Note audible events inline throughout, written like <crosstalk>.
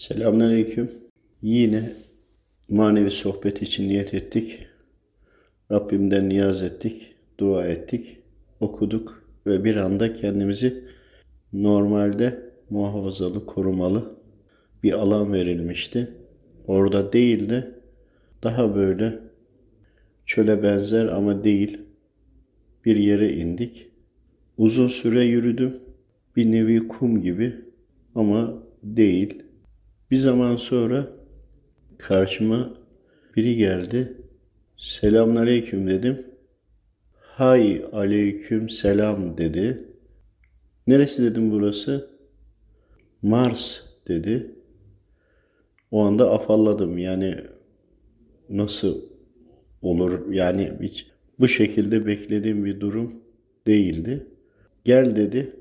Selamünaleyküm. Yine manevi sohbet için niyet ettik. Rabbimden niyaz ettik, dua ettik, okuduk ve bir anda kendimizi normalde muhafazalı, korumalı bir alan verilmişti. Orada değil de daha böyle çöle benzer ama değil bir yere indik. Uzun süre yürüdüm. Bir nevi kum gibi ama değil. Bir zaman sonra karşıma biri geldi. Selamünaleyküm dedim. Hay aleyküm selam dedi. Neresi dedim burası? Mars dedi. O anda afalladım. Yani nasıl olur? Yani hiç bu şekilde beklediğim bir durum değildi. Gel dedi.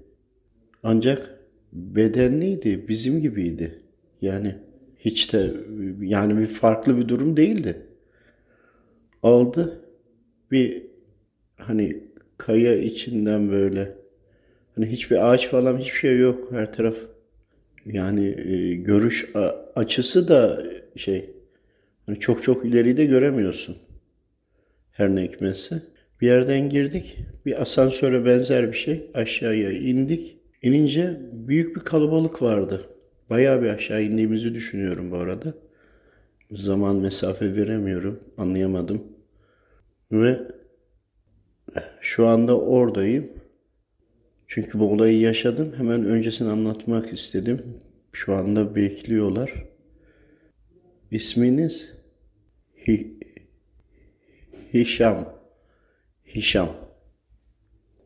Ancak bedenliydi, bizim gibiydi. Yani hiç de yani bir farklı bir durum değildi. Aldı bir hani kaya içinden böyle hani hiçbir ağaç falan hiçbir şey yok her taraf yani e, görüş açısı da şey hani çok çok ileriyi de göremiyorsun her ne hikmetse. Bir yerden girdik bir asansöre benzer bir şey aşağıya indik. İnince büyük bir kalabalık vardı. Bayağı bir aşağı indiğimizi düşünüyorum bu arada. Zaman mesafe veremiyorum. Anlayamadım. Ve şu anda oradayım. Çünkü bu olayı yaşadım. Hemen öncesini anlatmak istedim. Şu anda bekliyorlar. İsminiz Hi- Hişam. Hişam.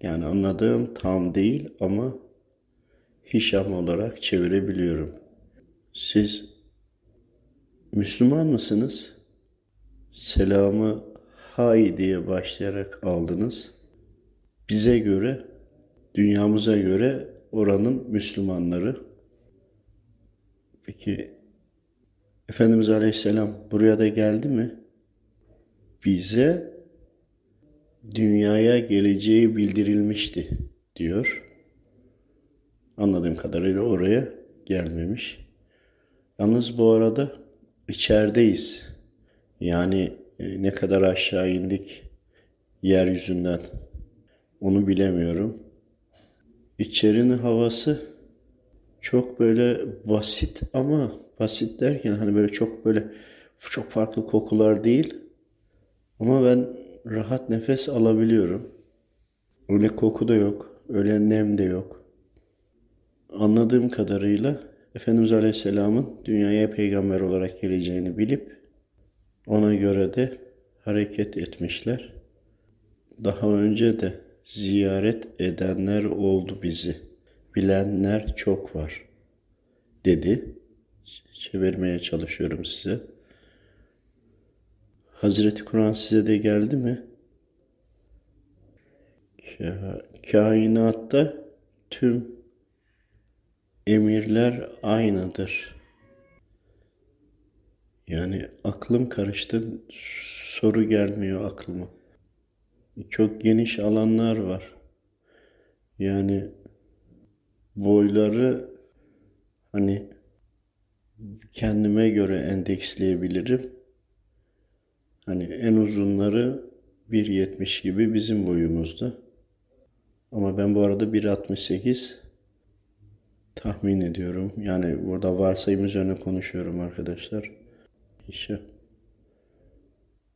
Yani anladığım tam değil ama Hişam olarak çevirebiliyorum. Siz Müslüman mısınız? Selamı hay diye başlayarak aldınız. Bize göre, dünyamıza göre oranın Müslümanları. Peki Efendimiz Aleyhisselam buraya da geldi mi? Bize dünyaya geleceği bildirilmişti diyor. Anladığım kadarıyla oraya gelmemiş. Yalnız bu arada içerideyiz. Yani e, ne kadar aşağı indik yeryüzünden onu bilemiyorum. İçerinin havası çok böyle basit ama basit derken hani böyle çok böyle çok farklı kokular değil. Ama ben rahat nefes alabiliyorum. Öyle koku da yok, öyle nem de yok. Anladığım kadarıyla Efendimiz Aleyhisselam'ın dünyaya peygamber olarak geleceğini bilip ona göre de hareket etmişler. Daha önce de ziyaret edenler oldu bizi. Bilenler çok var dedi. Çevirmeye çalışıyorum size. Hazreti Kur'an size de geldi mi? Ka- kainatta tüm emirler aynıdır. Yani aklım karıştı. Soru gelmiyor aklıma. Çok geniş alanlar var. Yani boyları hani kendime göre endeksleyebilirim. Hani en uzunları 1.70 gibi bizim boyumuzda. Ama ben bu arada 1.68 tahmin ediyorum. Yani burada varsayım üzerine konuşuyorum arkadaşlar. İşte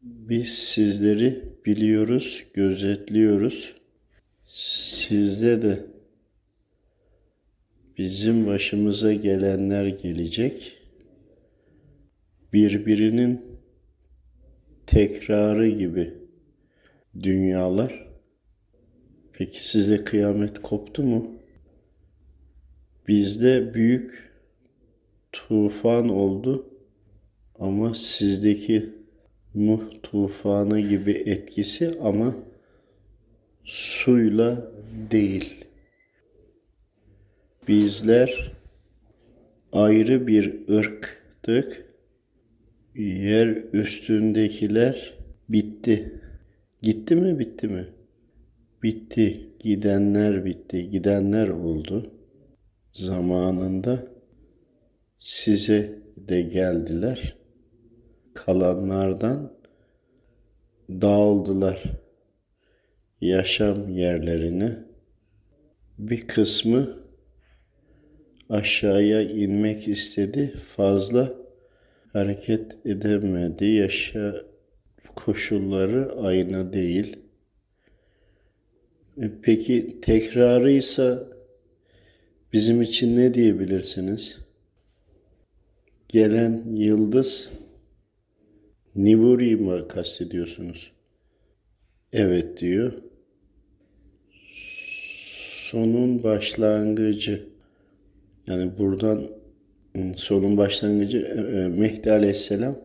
biz sizleri biliyoruz, gözetliyoruz. Sizde de bizim başımıza gelenler gelecek. Birbirinin tekrarı gibi dünyalar. Peki size kıyamet koptu mu? Bizde büyük tufan oldu ama sizdeki Nuh tufanı gibi etkisi ama suyla değil. Bizler ayrı bir ırktık. Yer üstündekiler bitti. Gitti mi bitti mi? Bitti. Gidenler bitti. Gidenler oldu. Zamanında size de geldiler. Kalanlardan dağıldılar yaşam yerlerine. Bir kısmı aşağıya inmek istedi. Fazla hareket edemedi. Yaşa koşulları aynı değil. E, Peki tekrarıysa bizim için ne diyebilirsiniz? Gelen yıldız Niburi mi kastediyorsunuz? Evet diyor. Sonun başlangıcı. Yani buradan ım, sonun başlangıcı e, e, Mehdi Aleyhisselam'la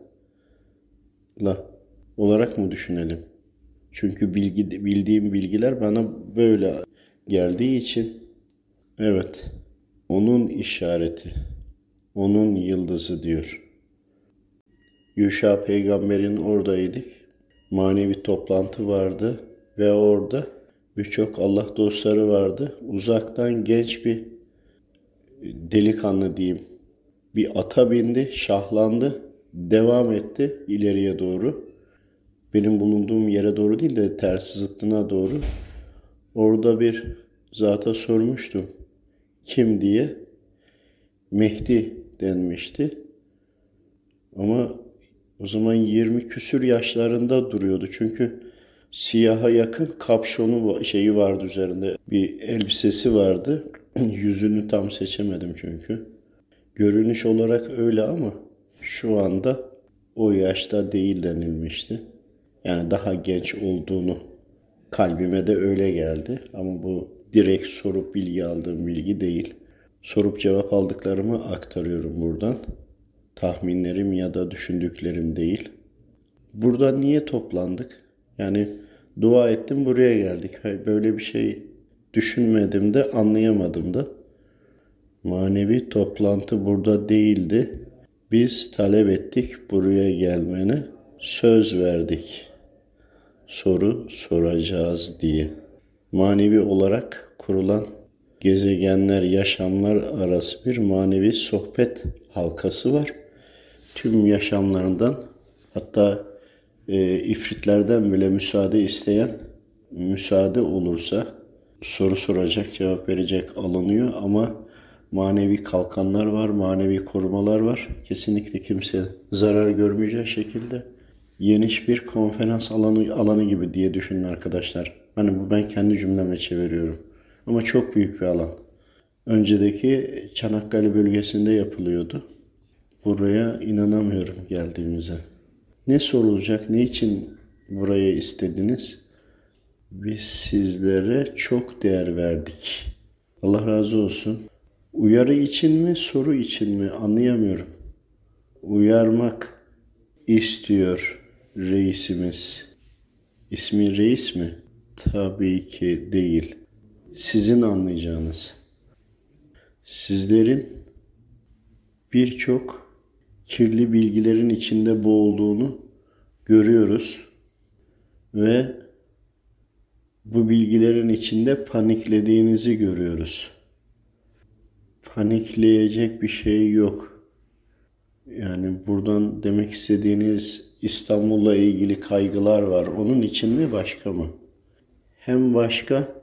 olarak mı düşünelim? Çünkü bilgi, bildiğim bilgiler bana böyle geldiği için evet onun işareti, onun yıldızı diyor. Yuşa peygamberin oradaydık. Manevi toplantı vardı ve orada birçok Allah dostları vardı. Uzaktan genç bir delikanlı diyeyim. Bir ata bindi, şahlandı, devam etti ileriye doğru. Benim bulunduğum yere doğru değil de tersi zıttına doğru. Orada bir zata sormuştum. Kim diye. Mehdi denmişti. Ama o zaman 20 küsür yaşlarında duruyordu. Çünkü siyaha yakın kapşonu şeyi vardı üzerinde. Bir elbisesi vardı. <clears throat> Yüzünü tam seçemedim çünkü. Görünüş olarak öyle ama şu anda o yaşta değil denilmişti. Yani daha genç olduğunu kalbime de öyle geldi. Ama bu direkt sorup bilgi aldığım bilgi değil. Sorup cevap aldıklarımı aktarıyorum buradan. Tahminlerim ya da düşündüklerim değil. Burada niye toplandık? Yani dua ettim buraya geldik. Böyle bir şey düşünmedim de anlayamadım da. Manevi toplantı burada değildi. Biz talep ettik buraya gelmeni. Söz verdik. Soru soracağız diye. Manevi olarak kurulan gezegenler, yaşamlar arası bir manevi sohbet halkası var. Tüm yaşamlarından hatta e, ifritlerden bile müsaade isteyen müsaade olursa soru soracak, cevap verecek alınıyor ama manevi kalkanlar var, manevi korumalar var. Kesinlikle kimse zarar görmeyecek şekilde geniş bir konferans alanı alanı gibi diye düşünün arkadaşlar. Hani bu ben kendi cümleme çeviriyorum. Ama çok büyük bir alan. Öncedeki Çanakkale bölgesinde yapılıyordu. Buraya inanamıyorum geldiğimize. Ne sorulacak, ne için buraya istediniz? Biz sizlere çok değer verdik. Allah razı olsun. Uyarı için mi, soru için mi anlayamıyorum. Uyarmak istiyor reisimiz. İsmi reis mi? Tabii ki değil. Sizin anlayacağınız. Sizlerin birçok kirli bilgilerin içinde boğulduğunu görüyoruz ve bu bilgilerin içinde paniklediğinizi görüyoruz. Panikleyecek bir şey yok. Yani buradan demek istediğiniz İstanbul'la ilgili kaygılar var. Onun için mi başka mı? Hem başka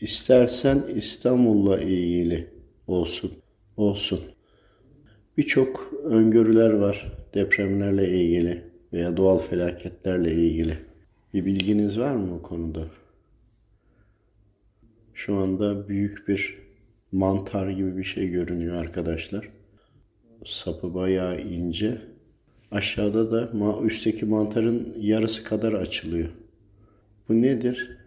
istersen İstanbul'la ilgili olsun. Olsun. Birçok öngörüler var depremlerle ilgili veya doğal felaketlerle ilgili. Bir bilginiz var mı bu konuda? Şu anda büyük bir mantar gibi bir şey görünüyor arkadaşlar. Sapı bayağı ince. Aşağıda da üstteki mantarın yarısı kadar açılıyor. Bu nedir?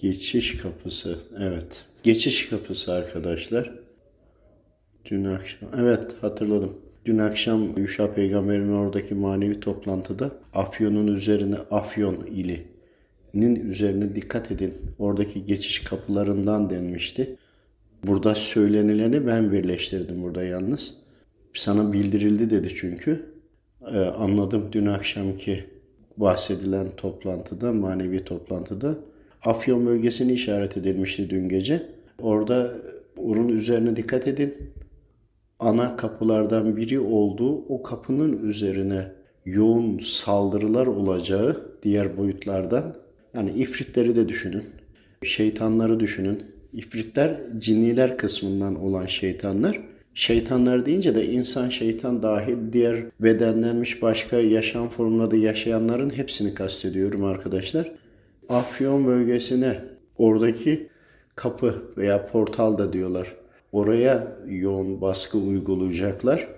Geçiş kapısı. Evet. Geçiş kapısı arkadaşlar. Dün akşam. Evet hatırladım. Dün akşam Yuşa Peygamber'in oradaki manevi toplantıda Afyon'un üzerine Afyon ilinin üzerine dikkat edin. Oradaki geçiş kapılarından denmişti. Burada söylenileni ben birleştirdim burada yalnız. Sana bildirildi dedi çünkü. Ee, anladım dün akşamki bahsedilen toplantıda, manevi toplantıda. Afyon bölgesini işaret edilmişti dün gece. Orada onun üzerine dikkat edin. ana kapılardan biri olduğu o kapının üzerine yoğun saldırılar olacağı diğer boyutlardan yani ifritleri de düşünün. Şeytanları düşünün. İfritler cinniler kısmından olan şeytanlar. Şeytanlar deyince de insan şeytan dahil diğer bedenlenmiş başka yaşam formunda yaşayanların hepsini kastediyorum arkadaşlar. Afyon bölgesine oradaki kapı veya portal da diyorlar. Oraya yoğun baskı uygulayacaklar.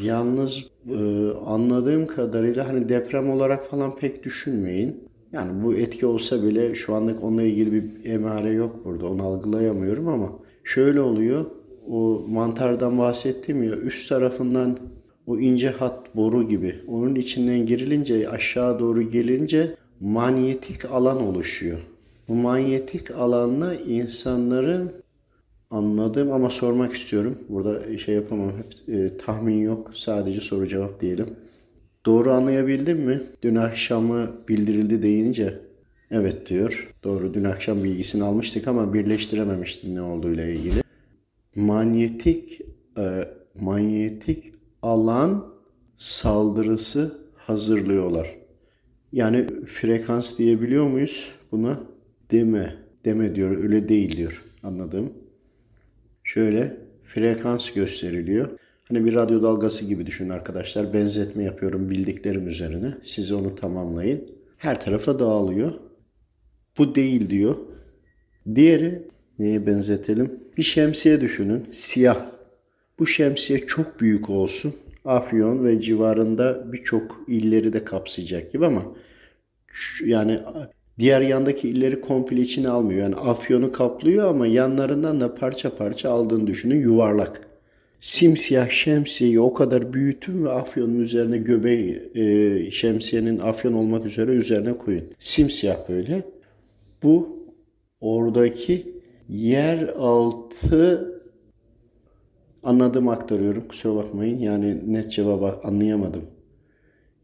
Yalnız e, anladığım kadarıyla hani deprem olarak falan pek düşünmeyin. Yani bu etki olsa bile şu anlık onunla ilgili bir emare yok burada. Onu algılayamıyorum ama şöyle oluyor. O mantardan bahsettim ya üst tarafından o ince hat boru gibi onun içinden girilince aşağı doğru gelince manyetik alan oluşuyor. Bu manyetik alanla insanların anladığım ama sormak istiyorum. Burada şey yapamam. Hep, e, tahmin yok. Sadece soru cevap diyelim. Doğru anlayabildim mi? Dün akşamı bildirildi deyince evet diyor. Doğru dün akşam bilgisini almıştık ama birleştirememiştim ne olduğuyla ilgili. Manyetik e, manyetik alan saldırısı hazırlıyorlar. Yani frekans diyebiliyor muyuz buna? Deme. Deme diyor. Öyle değil diyor. Anladım. Şöyle frekans gösteriliyor. Hani bir radyo dalgası gibi düşünün arkadaşlar. Benzetme yapıyorum bildiklerim üzerine. Siz onu tamamlayın. Her tarafa dağılıyor. Bu değil diyor. Diğeri neye benzetelim? Bir şemsiye düşünün. Siyah. Bu şemsiye çok büyük olsun. Afyon ve civarında birçok illeri de kapsayacak gibi ama yani diğer yandaki illeri komple içine almıyor. Yani Afyon'u kaplıyor ama yanlarından da parça parça aldığını düşünün yuvarlak simsiyah şemsiyeyi o kadar büyütün ve afyonun üzerine göbeği e, şemsiyenin afyon olmak üzere üzerine koyun. Simsiyah böyle. Bu oradaki yer anladım aktarıyorum. Kusura bakmayın. Yani net cevabı anlayamadım.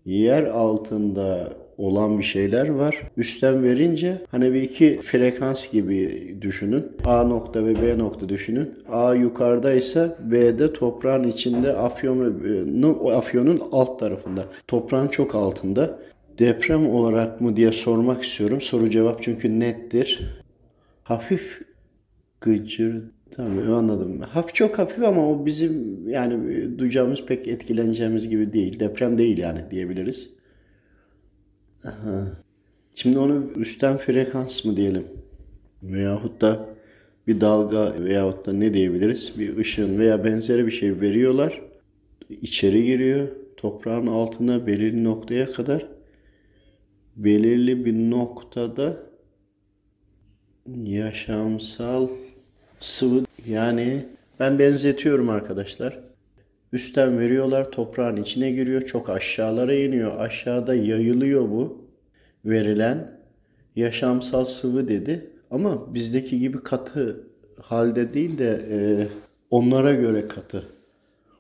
Yer altında olan bir şeyler var. Üstten verince hani bir iki frekans gibi düşünün. A nokta ve B nokta düşünün. A yukarıdaysa B'de toprağın içinde afyon ve afyonun alt tarafında. Toprağın çok altında. Deprem olarak mı diye sormak istiyorum. Soru cevap çünkü nettir. Hafif gıcır Tamam anladım. Hafif çok hafif ama o bizim yani duyacağımız pek etkileneceğimiz gibi değil. Deprem değil yani diyebiliriz. Aha. Şimdi onu üstten frekans mı diyelim? Veyahut da bir dalga veyahut da ne diyebiliriz? Bir ışın veya benzeri bir şey veriyorlar. İçeri giriyor. Toprağın altına belirli noktaya kadar belirli bir noktada yaşamsal sıvı yani ben benzetiyorum arkadaşlar. Üstten veriyorlar, toprağın içine giriyor, çok aşağılara iniyor. Aşağıda yayılıyor bu verilen yaşamsal sıvı dedi. Ama bizdeki gibi katı halde değil de e, onlara göre katı.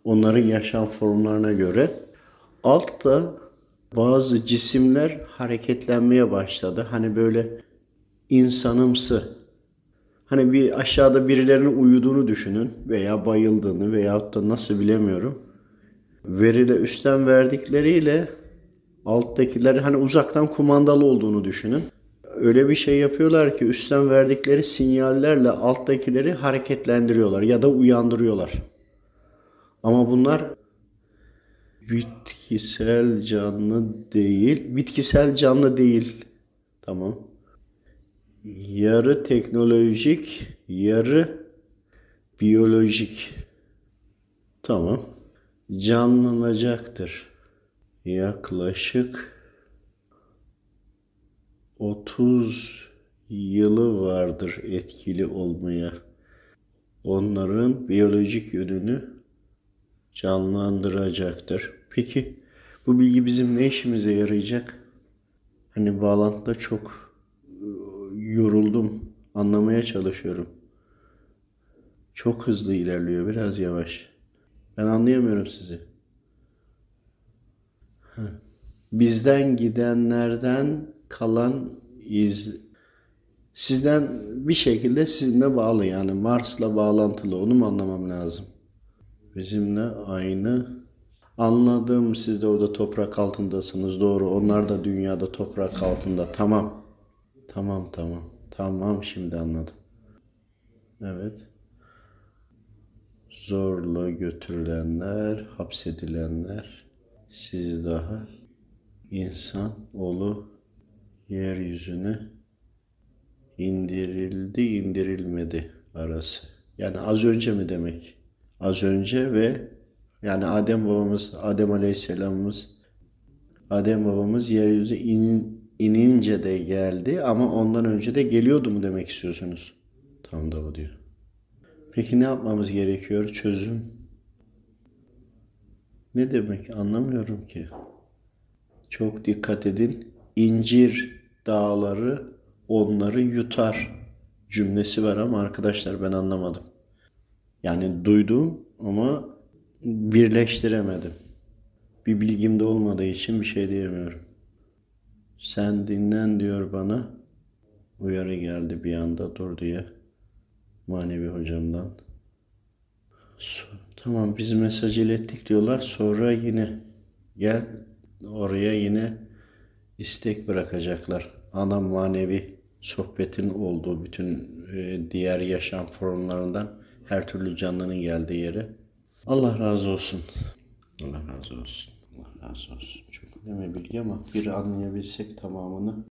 Onların yaşam formlarına göre. Altta bazı cisimler hareketlenmeye başladı. Hani böyle insanımsı Hani bir aşağıda birilerinin uyuduğunu düşünün veya bayıldığını veyahut da nasıl bilemiyorum. Veriyle üstten verdikleriyle alttakiler hani uzaktan kumandalı olduğunu düşünün. Öyle bir şey yapıyorlar ki üstten verdikleri sinyallerle alttakileri hareketlendiriyorlar ya da uyandırıyorlar. Ama bunlar bitkisel canlı değil. Bitkisel canlı değil. Tamam yarı teknolojik, yarı biyolojik. Tamam. Canlanacaktır. Yaklaşık 30 yılı vardır etkili olmaya. Onların biyolojik yönünü canlandıracaktır. Peki bu bilgi bizim ne işimize yarayacak? Hani bağlantıda çok yoruldum. Anlamaya çalışıyorum. Çok hızlı ilerliyor. Biraz yavaş. Ben anlayamıyorum sizi. Bizden gidenlerden kalan iz sizden bir şekilde sizinle bağlı yani Mars'la bağlantılı onu mu anlamam lazım? Bizimle aynı. Anladım siz de orada toprak altındasınız. Doğru. Onlar da dünyada toprak altında. Tamam. Tamam tamam. Tamam şimdi anladım. Evet. Zorla götürülenler, hapsedilenler. Siz daha insan oğlu yeryüzüne indirildi, indirilmedi arası. Yani az önce mi demek? Az önce ve yani Adem babamız, Adem Aleyhisselamımız Adem babamız yeryüzüne in- inince de geldi ama ondan önce de geliyordu mu demek istiyorsunuz? Tam da bu diyor. Peki ne yapmamız gerekiyor? Çözüm. Ne demek anlamıyorum ki. Çok dikkat edin. İncir dağları onları yutar cümlesi var ama arkadaşlar ben anlamadım. Yani duydum ama birleştiremedim. Bir bilgim de olmadığı için bir şey diyemiyorum. Sen dinlen diyor bana. Uyarı geldi bir anda dur diye. Manevi hocamdan. Tamam biz mesaj ilettik diyorlar. Sonra yine gel oraya yine istek bırakacaklar. Ana manevi sohbetin olduğu bütün e, diğer yaşam formlarından her türlü canlının geldiği yere. Allah razı olsun. Allah razı olsun. Allah razı olsun. Çok önemli bilgi ama bir anlayabilsek tamamını